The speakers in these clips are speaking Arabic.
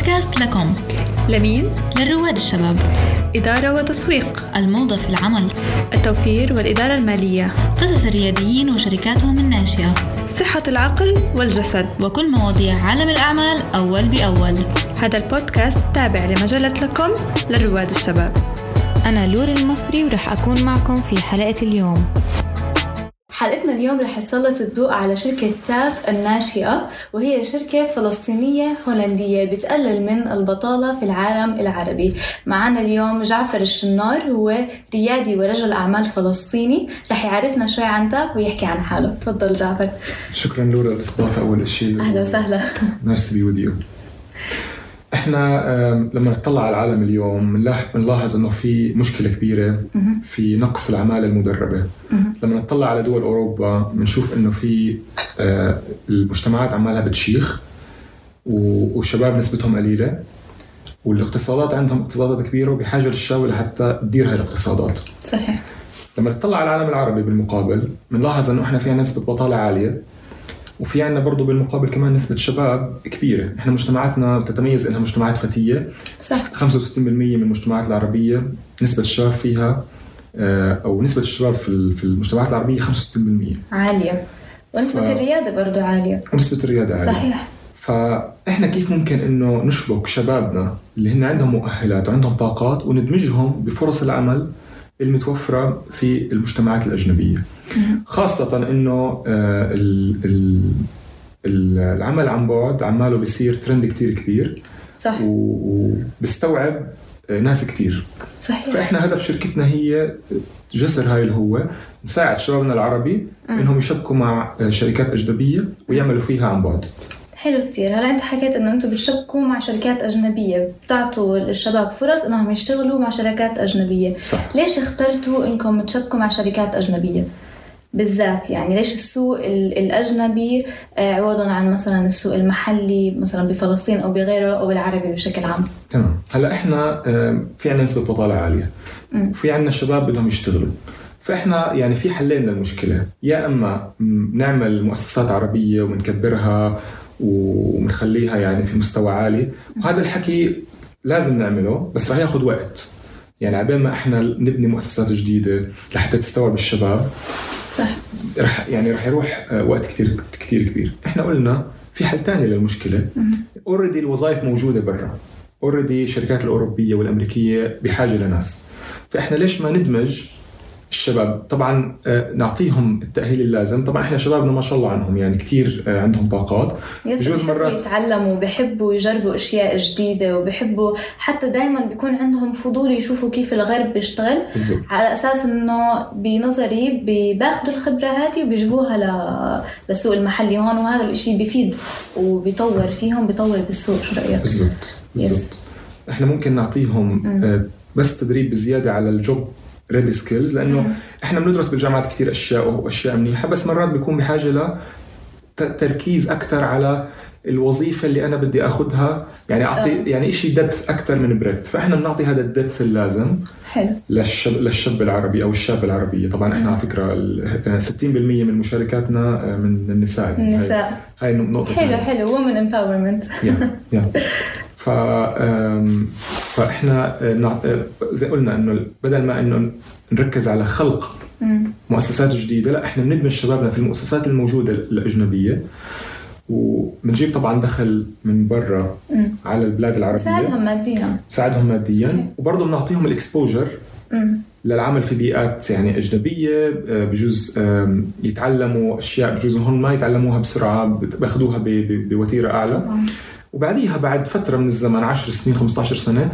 بودكاست لكم. لمين؟ للرواد الشباب. إدارة وتسويق. الموضة في العمل. التوفير والإدارة المالية. قصص الرياديين وشركاتهم الناشئة. صحة العقل والجسد. وكل مواضيع عالم الأعمال أول بأول. هذا البودكاست تابع لمجلة لكم للرواد الشباب. أنا لور المصري ورح أكون معكم في حلقة اليوم. حلقتنا اليوم رح تسلط الضوء على شركة تاب الناشئة وهي شركة فلسطينية هولندية بتقلل من البطالة في العالم العربي. معنا اليوم جعفر الشنار هو ريادي ورجل أعمال فلسطيني. رح يعرفنا شوي عن TAP ويحكي عن حاله. تفضل جعفر. شكرا لورا للاستضافة أول شيء أهلا وسهلا. nice to be إحنا لما نطلع على العالم اليوم بنلاح- بنلاحظ إنه في مشكلة كبيرة في نقص العماله المدربة. لما نطلع على دول أوروبا بنشوف إنه في آه، المجتمعات عمالها بتشيخ والشباب نسبتهم قليلة والاقتصادات عندهم اقتصادات كبيرة وبحاجة للشباب لحتى تدير هاي الاقتصادات. صحيح. لما نطلع على العالم العربي بالمقابل بنلاحظ إنه إحنا في عنا نسبة بطالة عالية وفي عنا برضه بالمقابل كمان نسبة شباب كبيرة، إحنا مجتمعاتنا تتميز إنها مجتمعات فتية صح. 65% من المجتمعات العربية نسبة الشباب فيها أو نسبة الشباب في ال- في المجتمعات العربية 65% عالية. ونسبة ف- الريادة برضو عالية. ونسبة الريادة عالية. صحيح. فإحنا كيف ممكن إنه نشبك شبابنا اللي هن عندهم مؤهلات وعندهم طاقات وندمجهم بفرص العمل المتوفرة في المجتمعات الأجنبية؟ خاصة إنه آه، ال- ال- ال- العمل عن بعد عماله بيصير ترند كتير كبير. صح. و- وبيستوعب آه، ناس كتير. صحيح. فإحنا هدف شركتنا هي جسر هاي اللي هو نساعد شبابنا العربي إنهم يشبكوا مع شركات أجنبية ويعملوا فيها عن بعد. حلو كتير. هلا أنت حكيت إنه أنتم بتشبكوا مع شركات أجنبية. بتعطوا للشباب فرص إنهم يشتغلوا مع شركات أجنبية. صح. ليش اخترتوا إنكم تشبكوا مع شركات أجنبية؟ بالذات يعني ليش السوق ال- الأجنبي آه، عوضا عن مثلا السوق المحلي مثلا بفلسطين أو بغيره أو بالعربي بشكل عام؟ تمام. هلأ إحنا آه، في عندنا نسبة بطاله عالية. مم. وفي عندنا شباب بدهم يشتغلوا. فإحنا يعني في حلين للمشكلة. يا إما نعمل مؤسسات عربية ونكبرها ونخليها يعني في مستوى عالي. وهذا الحكي لازم نعمله بس رح ياخذ وقت. يعني عبين ما إحنا نبني مؤسسات جديدة لحتى تستوعب الشباب صح. رح يعني رح يروح آه، وقت كثير كثير كبير. إحنا قلنا في حل ثاني للمشكلة. already الوظائف موجودة برا. already الشركات الأوروبية والأمريكية بحاجة لناس. فإحنا ليش ما ندمج الشباب طبعا آه، نعطيهم التأهيل اللازم. طبعا إحنا شبابنا ما شاء الله عنهم يعني كثير آه، عندهم طاقات. بجوز مرات- يتعلموا بحبوا يجربوا أشياء جديدة وبحبوا حتى دائما بيكون عندهم فضول يشوفوا كيف الغرب بيشتغل. على أساس إنه بنظري بي- باخذوا الخبرة هذه وبيجيبوها ل- للسوق المحلي هون وهذا الإشي بيفيد وبيطور فيهم بيطور بالسوق شو رأيك؟ بالضبط إحنا ممكن نعطيهم. آه، بس تدريب بزيادة على ال job ready skills لأنه مم. إحنا بندرس بالجامعات كثير أشياء وأشياء منيحة بس مرات بيكون بحاجة ل تركيز أكثر على الوظيفة اللي أنا بدي اخذها يعني أعطي آه. يعني شيء depth أكثر من breadth فإحنا بنعطي هذا ال depth اللازم حلو للشاب للشاب العربي أو الشاب العربية طبعا إحنا. على فكرة ال- 60% من مشاركاتنا من النساء يعني هاي- النساء هاي نقطة حلو. حلو women empowerment yeah yeah ف فإحنا آه، آه، زي قلنا إنه بدل ما إنه نركز على خلق مؤسسات جديدة لا إحنا بندمج شبابنا في المؤسسات الموجودة الأجنبية. وبنجيب طبعا دخل من برا على البلاد العربية. ساعدهم ماديا. نساعدهم ماديا. وبرضه بنعطيهم ال exposure. للعمل في بيئات يعني أجنبية آه، بجوز يتعلموا أشياء بجوز هون ما يتعلموها بسرعة باخذوها بوتيرة أعلى. طبعا. وبعديها بعد فترة من الزمن 10 سنين 15 سنة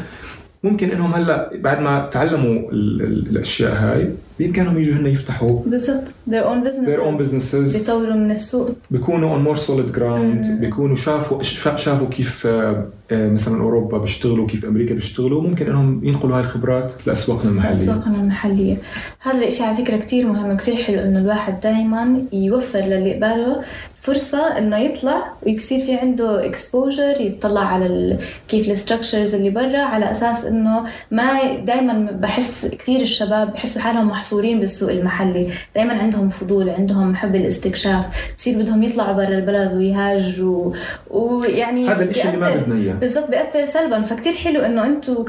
ممكن إنهم هلأ بعد ما تعلموا ال- ال- الأشياء هاي بامكانهم يجوا هن يفتحوا بالضبط their own business their own businesses. بيطوروا من السوق بيكونوا on more solid ground. مم. بيكونوا شافوا شا- شافوا كيف آه، آه، مثلا أوروبا بيشتغلوا كيف أمريكا بيشتغلوا. ممكن إنهم ينقلوا هاي الخبرات لأسواقنا المحلية. أسواقنا المحلية. هذا الإشي على فكرة كتير مهم كتير حلو إنه الواحد دايما يوفر للي قباله فرصة إنه يطلع ويصير في عنده exposure يطلع على ال... كيف ال structures اللي برا على أساس إنه ما دايما بحس كتير الشباب بحسوا حالهم محصورين بالسوق المحلي. دائما عندهم فضول عندهم حب الاستكشاف. بصير بدهم يطلعوا برا البلد ويهاجروا. ويعني هذا الشيء اللي ما بدنا إياه. بالضبط بيأثر سلبا. فكتير حلو إنه أنتم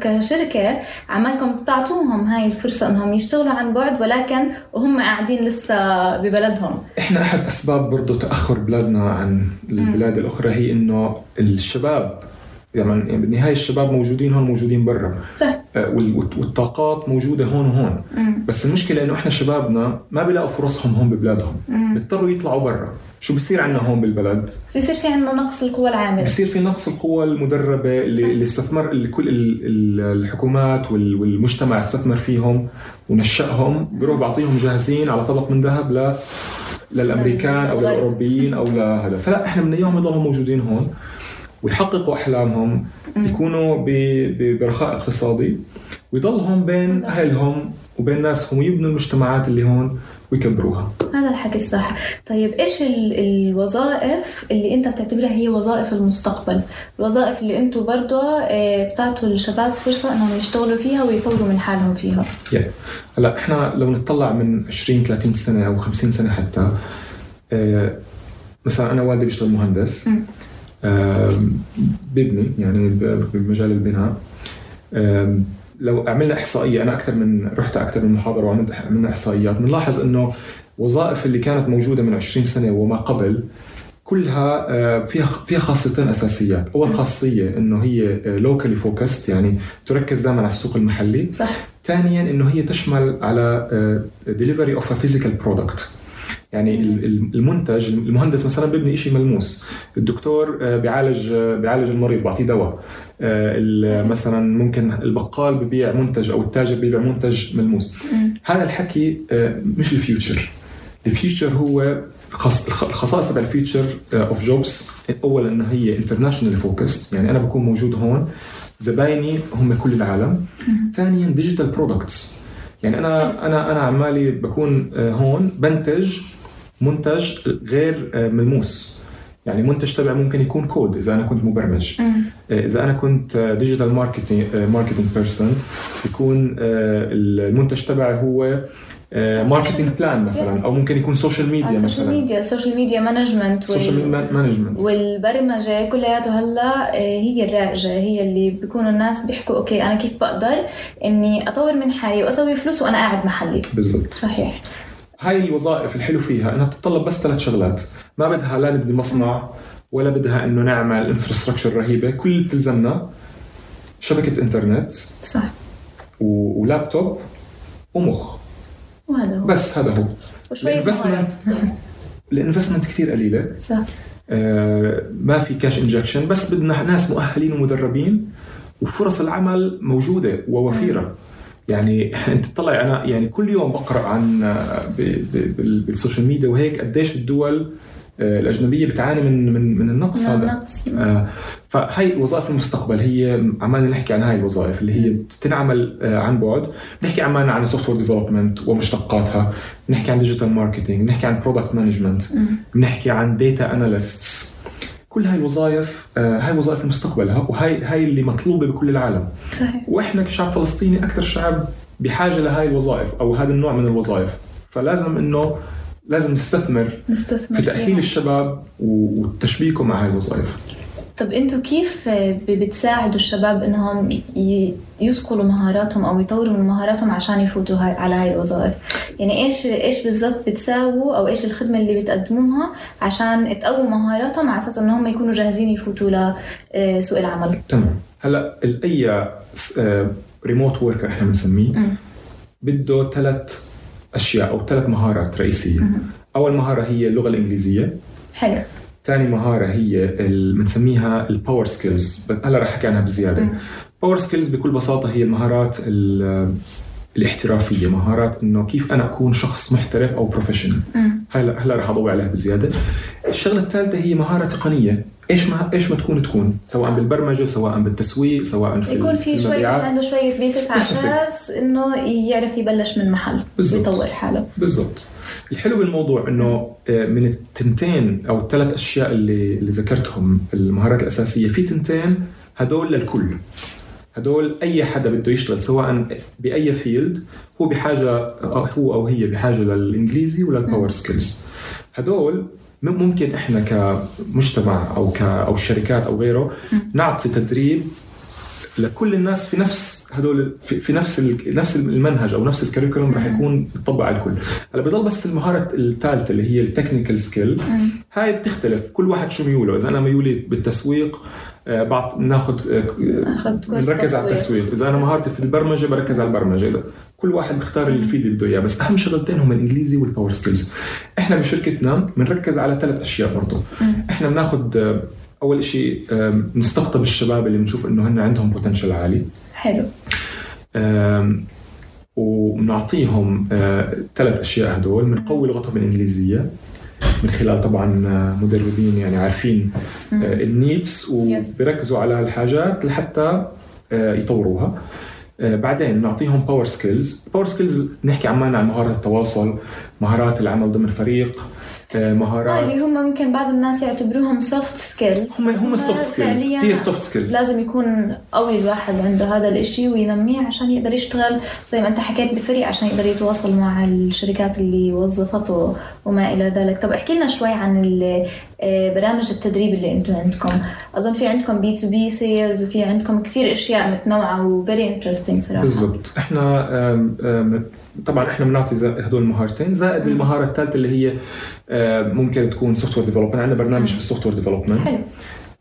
كشركة عمالكم تعطوهم هاي الفرصة إنهم يشتغلوا عن بعد ولكن وهم قاعدين لسه ببلدهم. إحنا أحد أسباب برضه تأخر بلادنا عن البلاد الأخرى هي إنه الشباب يعني بالنهايه الشباب موجودين هون موجودين برا. صح. آه، والطاقات موجودة هون وهون مم. بس المشكلة إنه إحنا شبابنا ما بيلاقوا فرصهم هون ببلادهم. بيضطروا يطلعوا برا. شو بصير عندنا هون بالبلد؟ بصير في عندنا نقص القوى العاملة. بصير في نقص القوى المدربة اللي, اللي استثمر اللي كل ال- ال- الحكومات وال- والمجتمع استثمر فيهم ونشأهم. بيروح بعطيهم جاهزين على طبق من ذهب ل للأمريكان أو للأوروبيين أو لهذا. فلا إحنا بدنا اياهم يضلوا موجودين هون. ويحققوا أحلامهم يكونوا برخاء اقتصادي ويضلهم بين أهلهم وبين ناسهم ويبنوا المجتمعات اللي هون ويكبروها. هذا الحكي الصح. طيب إيش ال- الوظائف اللي أنت بتعتبرها هي وظائف المستقبل؟ الوظائف اللي أنتم برضه آه، بتعطوا الشباب فرصة إنهم يشتغلوا فيها ويطوروا من حالهم فيها. Yeah. هلا إحنا لو نطلع من 20 30 سنة أو 50 سنة حتى آه، مثلا أنا والدي بيشتغل مهندس. ببني يعني بمجال البناء. لو عملنا إحصائية أنا أكثر من رحت أكثر من محاضرة وعملت عملنا إحصائيات. بنلاحظ إنه وظائف اللي كانت موجودة من 20 سنة وما قبل كلها فيها فيها خاصيتين أساسيات، أول خاصية إنه هي locally focused يعني تركز دائما على السوق المحلي، صح. ثانيا إنه هي تشمل على delivery of physical product يعني ال- ال- المنتج المهندس مثلا بيبني شيء ملموس الدكتور آه، بيعالج آه، بيعالج المريض بيعطيه دواء. آه، مثلا ممكن البقال ببيع منتج أو التاجر بيبيع منتج ملموس. هذا الحكي مش ال future. ال future هو خص- الخ- الخصائص تبع ال future of jobs اولا إنه هي international focus يعني أنا بكون موجود هون. زبايني هم كل العالم. ثانيا digital products يعني أنا أنا أنا عمالي بكون هون بنتج منتج غير آه، ملموس. يعني منتج تبعي ممكن يكون كود إذا أنا كنت مبرمج. آه، إذا أنا كنت digital marketing marketing person يكون آه، المنتج تبعي هو marketing plan مثلا أو ممكن يكون social media مثلا. media ال social media management social management والبرمجة كلياته هلأ هي الرائجة هي اللي بيكونوا الناس بيحكوا okay أنا كيف بقدر إني أطور من حالي وأسوي فلوس وأنا قاعد محلي. بالضبط. صحيح. هاي الوظائف الحلو فيها إنها بتتطلب بس ثلاث شغلات. ما بدها لا نبني مصنع ولا بدها إنه نعمل infrastructure رهيبة كل اللي بتلزمنا شبكة إنترنت صح. و- ولابتوب ومخ. وهذا هو. بس هذا هو. الانفستمنت الانفستمنت كثير قليلة. صح. آه، ما في cash injection بس بدنا ناس مؤهلين ومدربين وفرص العمل موجودة ووفيرة. يعني انت تطلع أنا يعني كل يوم بقرأ عن آه، بال social media وهيك قديش الدول آه، الأجنبية بتعاني من من من النقص هذا. النقص. آه، فهي وظائف المستقبل هي عمالنا نحكي عن هاي الوظائف اللي هي بتنعمل عن بعد. بنحكي عمالنا عن software development ومشتقاتها. بنحكي عن digital marketing بنحكي عن product management. بنحكي عن data analysts كل هاي الوظائف آه، هاي وظائف المستقبل ها- وهاي هاي اللي مطلوبة بكل العالم. صحيح. وإحنا كشعب فلسطيني أكثر شعب بحاجة لهاي الوظائف أو هذا النوع من الوظائف. فلازم إنه لازم نستثمر نستثمر في تأهيل. الشباب وتشبيكه مع هاي الوظائف. طب أنتوا كيف بتساعدوا الشباب انهم يصقلوا مهاراتهم أو يطوروا من مهاراتهم عشان يفوتوا هاي على هاي الوظائف؟ يعني إيش إيش بالضبط بتساووا أو إيش الخدمة اللي بتقدموها عشان تقووا مهاراتهم على أساس انهم يكونوا جاهزين يفوتوا لسوق العمل؟ تمام. هلا اي ريموت وركر إحنا بنسميه. بده ثلاث أشياء أو ثلاث مهارات رئيسية. أول مهارة هي اللغة الإنجليزية. حلو. ثاني مهارة هي بنسميها ال power skills هلا رح أحكي عنها بزيادة. power skills بكل بساطة هي المهارات ال- الاحترافية مهارات إنه كيف أنا أكون شخص محترف أو professional. هلا هلا رح أضوي عليها بزيادة الشغلة الثالثة هي مهارة تقنية إيش ما إيش ما تكون تكون سواء بالبرمجة سواء بالتسويق سواء في يكون في شوي بس. عنده شوية basics على. أساس إنه يعرف يبلش من محل. ويطور حاله بالضبط الحلو بالموضوع إنه آه، من التنتين أو الثلاث أشياء اللي اللي ذكرتهم المهارات الأساسية في تنتين هدول للكل. هدول أي حدا بده يشتغل سواء بأي field هو بحاجة أو هو أو هي بحاجة للإنجليزي ولل power skills هدول ممكن إحنا كمجتمع أو ك أو الشركات أو غيره نعطي تدريب لكل الناس في نفس هدول في, في نفس نفس المنهج أو نفس ال curriculum رح يكون يطبق على الكل. هلا بضل بس المهارة الثالثة اللي هي ال technical skill هاي بتختلف. كل واحد شو ميوله. إذا أنا ميولي بالتسويق بعض بناخذ بنركز على التسويق. إذا أنا مهارتي في البرمجة بركز على البرمجة. إذا كل واحد بيختار ال field اللي بده إياه. بس أهم شغلتين هم الإنجليزي وال power skills إحنا بشركتنا بنركز على ثلاث أشياء برضه إحنا بناخذ آه، أول شيء نستقطب الشباب اللي بنشوف إنه هن عندهم potential عالي. حلو. وبنعطيهم ثلاث آه، أشياء هدول بنقوي لغتهم الإنجليزية من خلال طبعا آه، مدربين يعني عارفين ال needs وبيركزوا على الحاجات لحتى يطوروها. بعدين بنعطيهم power skills power skills نحكي عمالنا عن مهارات التواصل مهارات العمل ضمن فريق مهارات. اللي هم ممكن بعض الناس يعتبروهم soft skills هم هم ال soft skills هي ال soft skills لازم يكون قوي الواحد عنده هذا الإشي وينميه عشان يقدر يشتغل زي ما أنت حكيت بفريق عشان يقدر يتواصل مع الشركات اللي وظفته وما إلى ذلك. طب احكي لنا شوي عن آه، برامج التدريب اللي أنتم عندكم. أظن في عندكم B2B sales وفي عندكم كثير أشياء متنوعة و very interesting صراحة. بالضبط. إحنا طبعا إحنا بنعطي هدول المهارتين زائد المهارة الثالثة اللي هي ممكن تكون software development عندنا برنامج في ال software development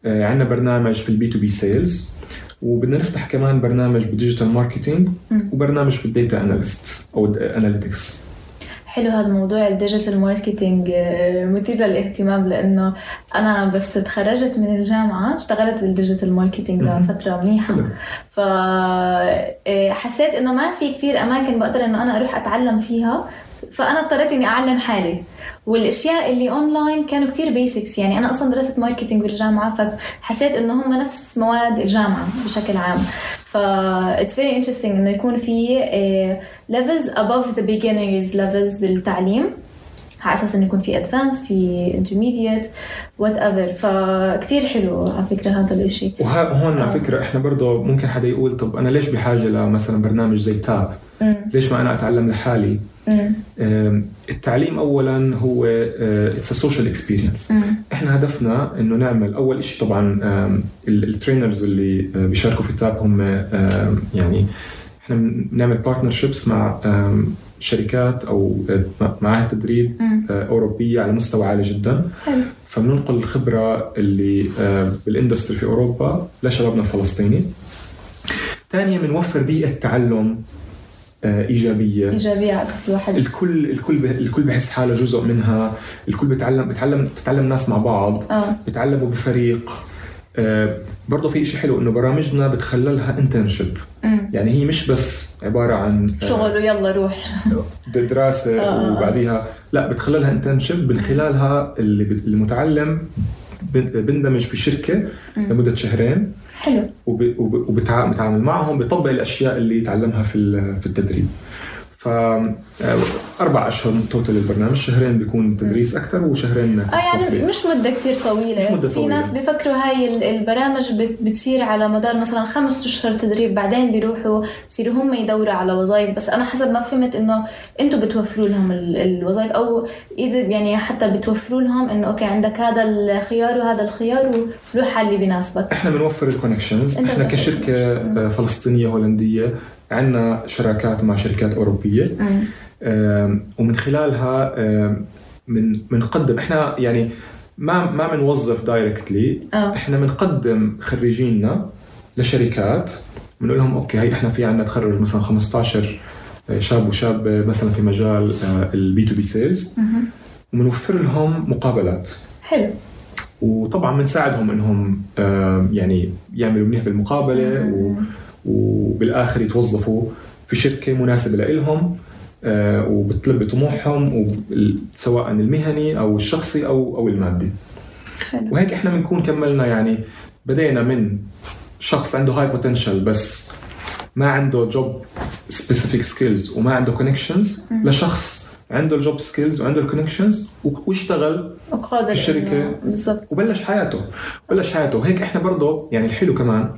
عندنا برنامج في ال B2B sales وبدنا نفتح كمان برنامج بال digital marketing وبرنامج في ال data analyst أو analytics حلو هذا موضوع ال digital marketing آه، مثير للاهتمام لأنه أنا بس تخرجت من الجامعة اشتغلت بال digital marketing لفترة منيحة. فحسيت آه، إنه ما في كتير أماكن بقدر إنه أنا أروح أتعلم فيها. فأنا اضطريت إني أعلم حالي. والأشياء اللي اونلاين كانوا كتير basics يعني أنا أصلا درست marketing بالجامعة فحسيت إنه هم نفس مواد الجامعة بشكل عام. ف it's very interesting إنه يكون في levels above the beginners levels بالتعليم على أساس إنه يكون في advanced في intermediate whatever فكتير حلو على فكرة هذا الشيء وهون على آه. فكرة إحنا برضه ممكن حدا يقول طب أنا ليش بحاجة لمثلا برنامج زي TAP ليش ما أنا أتعلم لحالي؟ التعليم اولا هو it's social experience إحنا هدفنا إنه نعمل أول شيء طبعا ال trainers اللي بيشاركوا في TAP هم يعني إحنا بنعمل partnerships مع شركات أو آه، معاهد تدريب آه، أوروبية على مستوى عالي جدا. فبننقل الخبرة اللي بال industry في أوروبا لشبابنا الفلسطيني. ثانيا بنوفر بيئة تعلم إيجابية. إيجابية على أساس الواحد الكل الكل الكل بحس حاله جزء منها. الكل بيتعلم بيتعلم بتتعلم ناس مع بعض. آه. بيتعلموا بفريق. آه برضه في شيء حلو إنه برامجنا بتخللها internship يعني هي مش بس عبارة عن آه شغل ويلا روح. دراسه آه. آه. وبعديها. لا بتخللها internship من خلالها اللي المتعلم بندمج في شركة لمدة شهرين. حلو. وبتعامل معهم بيطبق الأشياء اللي تعلمها في في التدريب. ف أربع أشهر total البرنامج. شهرين بيكون تدريس أكثر وشهرين آه يعني تطبيق. مش مدة كثير طويلة. مش مدة في طويلة. ناس بيفكروا هاي البرامج بتصير على مدار مثلا خمس أشهر تدريب بعدين بيروحوا بصيروا هم يدوروا على وظائف. بس أنا حسب ما فهمت إنه أنتم بتوفروا لهم الوظائف أو إذا يعني حتى بتوفروا لهم إنه okay عندك هذا الخيار وهذا الخيار وروح على اللي بيناسبك. إحنا بنوفر ال connections إحنا كشركة فلسطينية هولندية عندنا شراكات مع شركات أوروبية. ومن خلالها من بنقدم إحنا يعني ما ما بنوظف directly آه. إحنا بنقدم خريجينا لشركات. بنقول لهم أوكي هي إحنا في عندنا تخرج مثلا 15 آه، شاب وشاب مثلا في مجال ال B2B sales وبنوفر لهم مقابلات. حلو. وطبعا بنساعدهم إنهم يعني يعملوا منيح بالمقابلة. و وبالآخر يتوظفوا في شركة مناسبة لهم آه، وبتلبي طموحهم سواء المهني أو الشخصي أو أو المادي. حلو. وهيك إحنا بنكون كملنا يعني بدينا من شخص عنده high potential بس ما عنده job specific skills وما عنده connections لشخص عنده ال job skills وعنده ال connections واشتغل في شركة. بالضبط. وبلش حياته. بلش حياته. هيك إحنا برضه يعني الحلو كمان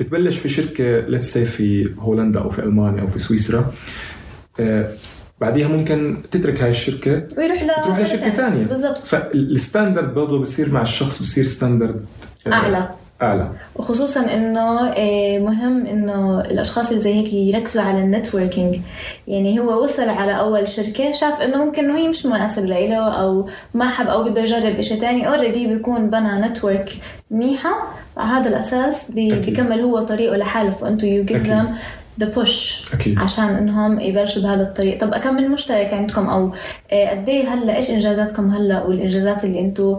بتبلش في شركة let's say في هولندا أو في ألمانيا أو في سويسرا. آه، بعديها ممكن تترك هاي الشركة. ويروح ل تروح لشركة ثانية. بالضبط. فال standard برضه بصير مع الشخص بصير standard أعلى. أعلى. وخصوصا إنه آه، مهم إنه الأشخاص اللي زي هيك يركزوا على ال networking. يعني هو وصل على أول شركة شاف إنه ممكن انه هي مش مناسب له أو ما حب أو بده يجرب شيء ثاني already بيكون بنى network منيحه على هذا الأساس. بيكمل هو طريقه لحاله فانتم you give. them the push عشان إنهم يبلشوا بهذا الطريق. طب كم من مشترك عندكم أو آه، قد إيه هلا إيش إنجازاتكم هلا والإنجازات اللي أنتم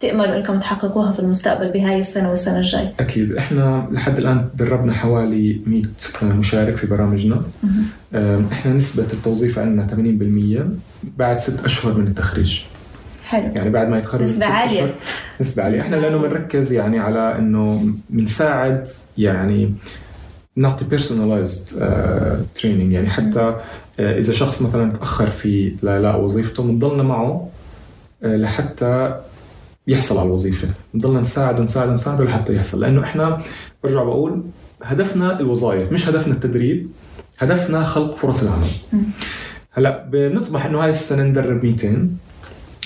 تأملوا إنكم تحققوها في المستقبل بهاي السنة والسنة الجاي؟ أكيد. إحنا لحد الآن دربنا حوالي 100 مشارك في برامجنا. آم، إحنا نسبة التوظيف عندنا 80% بعد ست أشهر من التخريج. حلو. يعني بعد ما يتخرج نسبة عالية. نسبة عالية. إحنا لأنه. بنركز يعني على إنه بنساعد يعني نعطي uh, training. يعني حتى uh, إذا شخص مثلا تأخر في لاقى وظيفته بنضلنا معه uh, لحتى يحصل على الوظيفة. بنضلنا نساعده نساعده نساعده لحتى يحصل. لأنه إحنا برجع بقول هدفنا الوظائف مش هدفنا التدريب هدفنا خلق فرص العمل. هلأ بنطمح إنه هاي السنة ندرب 200 آه،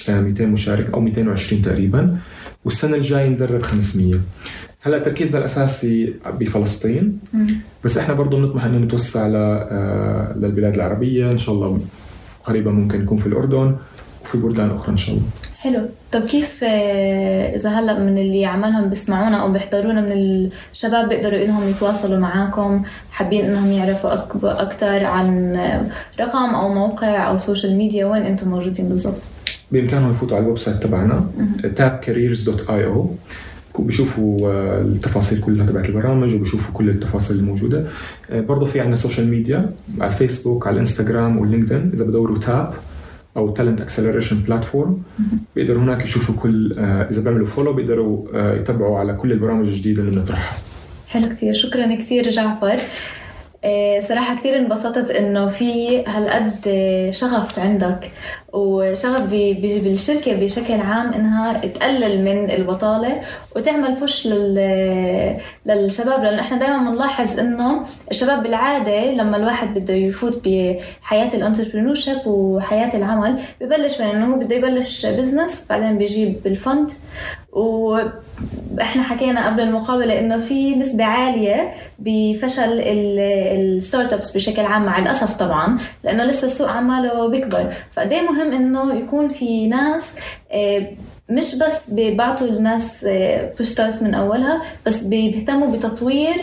200 مشارك أو 220 تقريبا والسنة الجاية ندرب 500 هلأ تركيزنا الأساسي بفلسطين. بس إحنا برضه بنطمح إنه نتوسع آه، للبلاد العربية. إن شاء الله قريبا ممكن نكون في الأردن وفي بلدان أخرى إن شاء الله. حلو. طب كيف آه، إذا هلأ من اللي عمالهم بيسمعونا أو بيحضرونا من الشباب بيقدروا إنهم يتواصلوا معاكم حابين إنهم يعرفوا أكثر عن آه، رقم أو موقع أو social media وين أنتم موجودين بالضبط؟ بإمكانهم يفوتوا على ال website تبعنا tapcareers.io بيشوفوا آه، التفاصيل كلها تبعت البرامج وبيشوفوا كل التفاصيل الموجودة. آه، برضه في عندنا social media على الفيسبوك على الانستغرام وال LinkedIn إذا بدوروا TAP أو Talent Acceleration Platform بيقدروا هناك يشوفوا كل آه، إذا بيعملوا follow بيقدروا يتابعوا على كل البرامج الجديدة اللي بنطرحها. حلو كتير. شكرا كتير جعفر. صراحة كتير انبسطت إنه في هالقد شغف عندك. وشغف بالشركة بشكل عام انها تقلل من البطالة وتعمل push لل... للشباب لأنه إحنا دائما بنلاحظ إنه الشباب بالعادة لما الواحد بده يفوت بحياة ال entrepreneur وحياة العمل ببلش من إنه هو بده يبلش business بعدين بيجيب ال fund وإحنا حكينا قبل المقابلة إنه في نسبة عالية بفشل ال startups بشكل عام مع الأسف طبعا لأنه لسه السوق عماله بيكبر. فقد إيه مهم إنه يكون في ناس آه، مش بس بيبعتوا الناس boosters من أولها بس بيهتموا بتطوير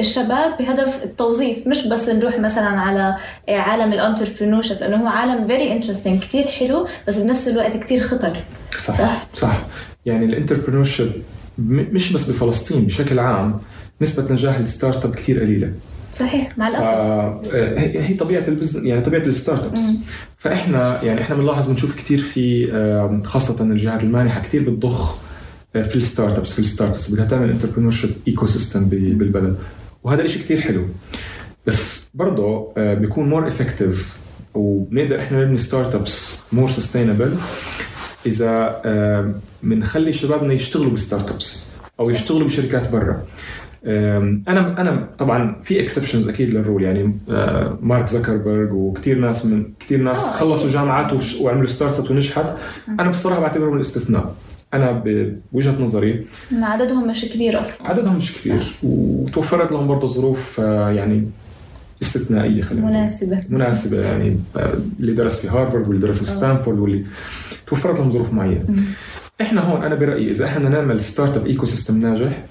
الشباب بهدف التوظيف. مش بس نروح مثلا على آه، عالم ال entrepreneur لأنه هو عالم very interesting كثير حلو بس بنفس الوقت كثير خطر. صح صح. صح. يعني ال entrepreneur مش بس بفلسطين بشكل عام نسبة نجاح ال startup كثير قليلة. صحيح مع الأسف. آه، هي طبيعة ال business يعني طبيعة ال startups. فإحنا يعني إحنا بنلاحظ بنشوف كثير في خاصة الجهات المانحة كثير بتضخ آه، في ال startups في ال startups بدها تعمل entrepreneurship ecosystem بالبلد. وهذا الشيء كثير حلو. بس برضه آه، بيكون more effective وبنقدر إحنا نبني startups more sustainable إذا بنخلي شبابنا يشتغلوا ب startups أو يشتغلوا بشركات برا. أنا أنا طبعا في exceptions أكيد لل rule يعني مارك زكربرج وكثير ناس من كثير ناس آه، خلصوا. جامعات وعملوا startup ونجحت أنا بصراحة بعتبرهم الاستثناء. أنا بوجهة نظري. عددهم مش كبير أصلا. عددهم مش كثير وتوفرت لهم برضه ظروف آه، يعني استثنائية خلينا نقول. مناسبة. مناسبة يعني آه، اللي درس في هارفارد واللي درس في. ستانفورد واللي توفرت لهم ظروف معينة. إحنا هون أنا برأيي إذا إحنا نعمل startup ecosystem ناجح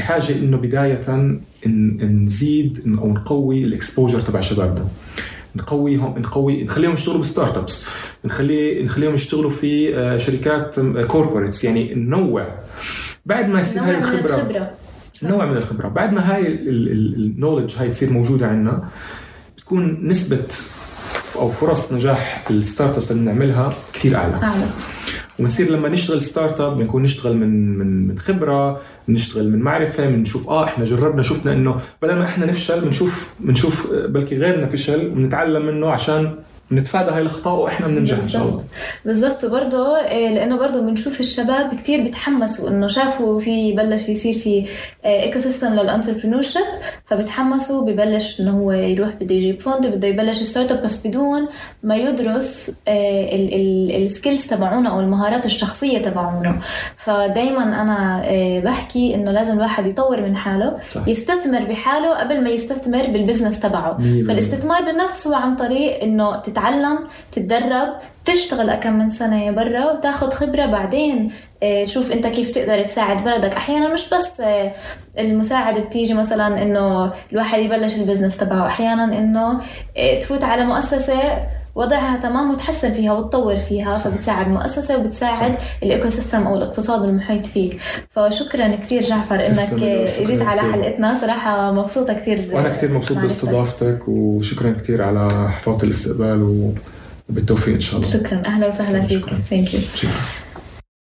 بحاجة إنه بداية نزيد أو نقوي ال exposure تبع شبابنا. نقويهم نقوي نخليهم يشتغلوا ب startups. نخلي نخليهم يشتغلوا في آه، شركات corporates يعني ننوع. بعد ما يصير هاي الخبره الخبرة. نوع من الخبرة. بعد ما هاي ال knowledge هاي تصير موجودة عندنا بتكون نسبة أو فرص نجاح ال startups اللي بنعملها كثير أعلى. أعلى. ونصير لما نشتغل startup بنكون نشتغل من من من خبرة نشتغل من معرفة بنشوف آه إحنا جربنا شفنا إنه بدل ما إحنا نفشل بنشوف بنشوف بلكي غيرنا فشل ونتعلم منه عشان بنتفادى هاي الاخطاء وإحنا بننجح إن شاء الله. بالضبط. وبرضه إيه، لأنه برضه بنشوف الشباب كثير بيتحمسوا إنه شافوا في بلش يصير في ecosystem لل entrepreneurship فبتحمسوا ببلش إنه هو يروح بده يجيب fund بده يبلش startup بس بدون ما يدرس ال skills تبعونه أو المهارات الشخصية تبعونه. فدائما أنا إيه، بحكي إنه لازم الواحد يطور من حاله صح. يستثمر بحاله قبل ما يستثمر بال business تبعه. فالاستثمار بالنفس هو عن طريق إنه تتعلم تتدرب تشتغل كم من سنة برا وتاخذ خبرة. بعدين آه، شوف أنت كيف تقدر تساعد بلدك. أحيانا مش بس آه، المساعدة بتيجي مثلا إنه الواحد يبلش ال business تبعه. أحيانا إنه آه، تفوت على مؤسسة وضعها تمام وتحسن فيها وتطور فيها صح. فبتساعد المؤسسة وبتساعد ال ecosystem أو الاقتصاد المحيط فيك. فشكرا كثير جعفر إنك اجيت على حلقتنا. صراحة مبسوطة كثير. وأنا كثير مبسوط باستضافتك وشكرا كثير على حفاوة الاستقبال و... وبالتوفيق إن شاء الله. شكرا. أهلا وسهلا فيك thank you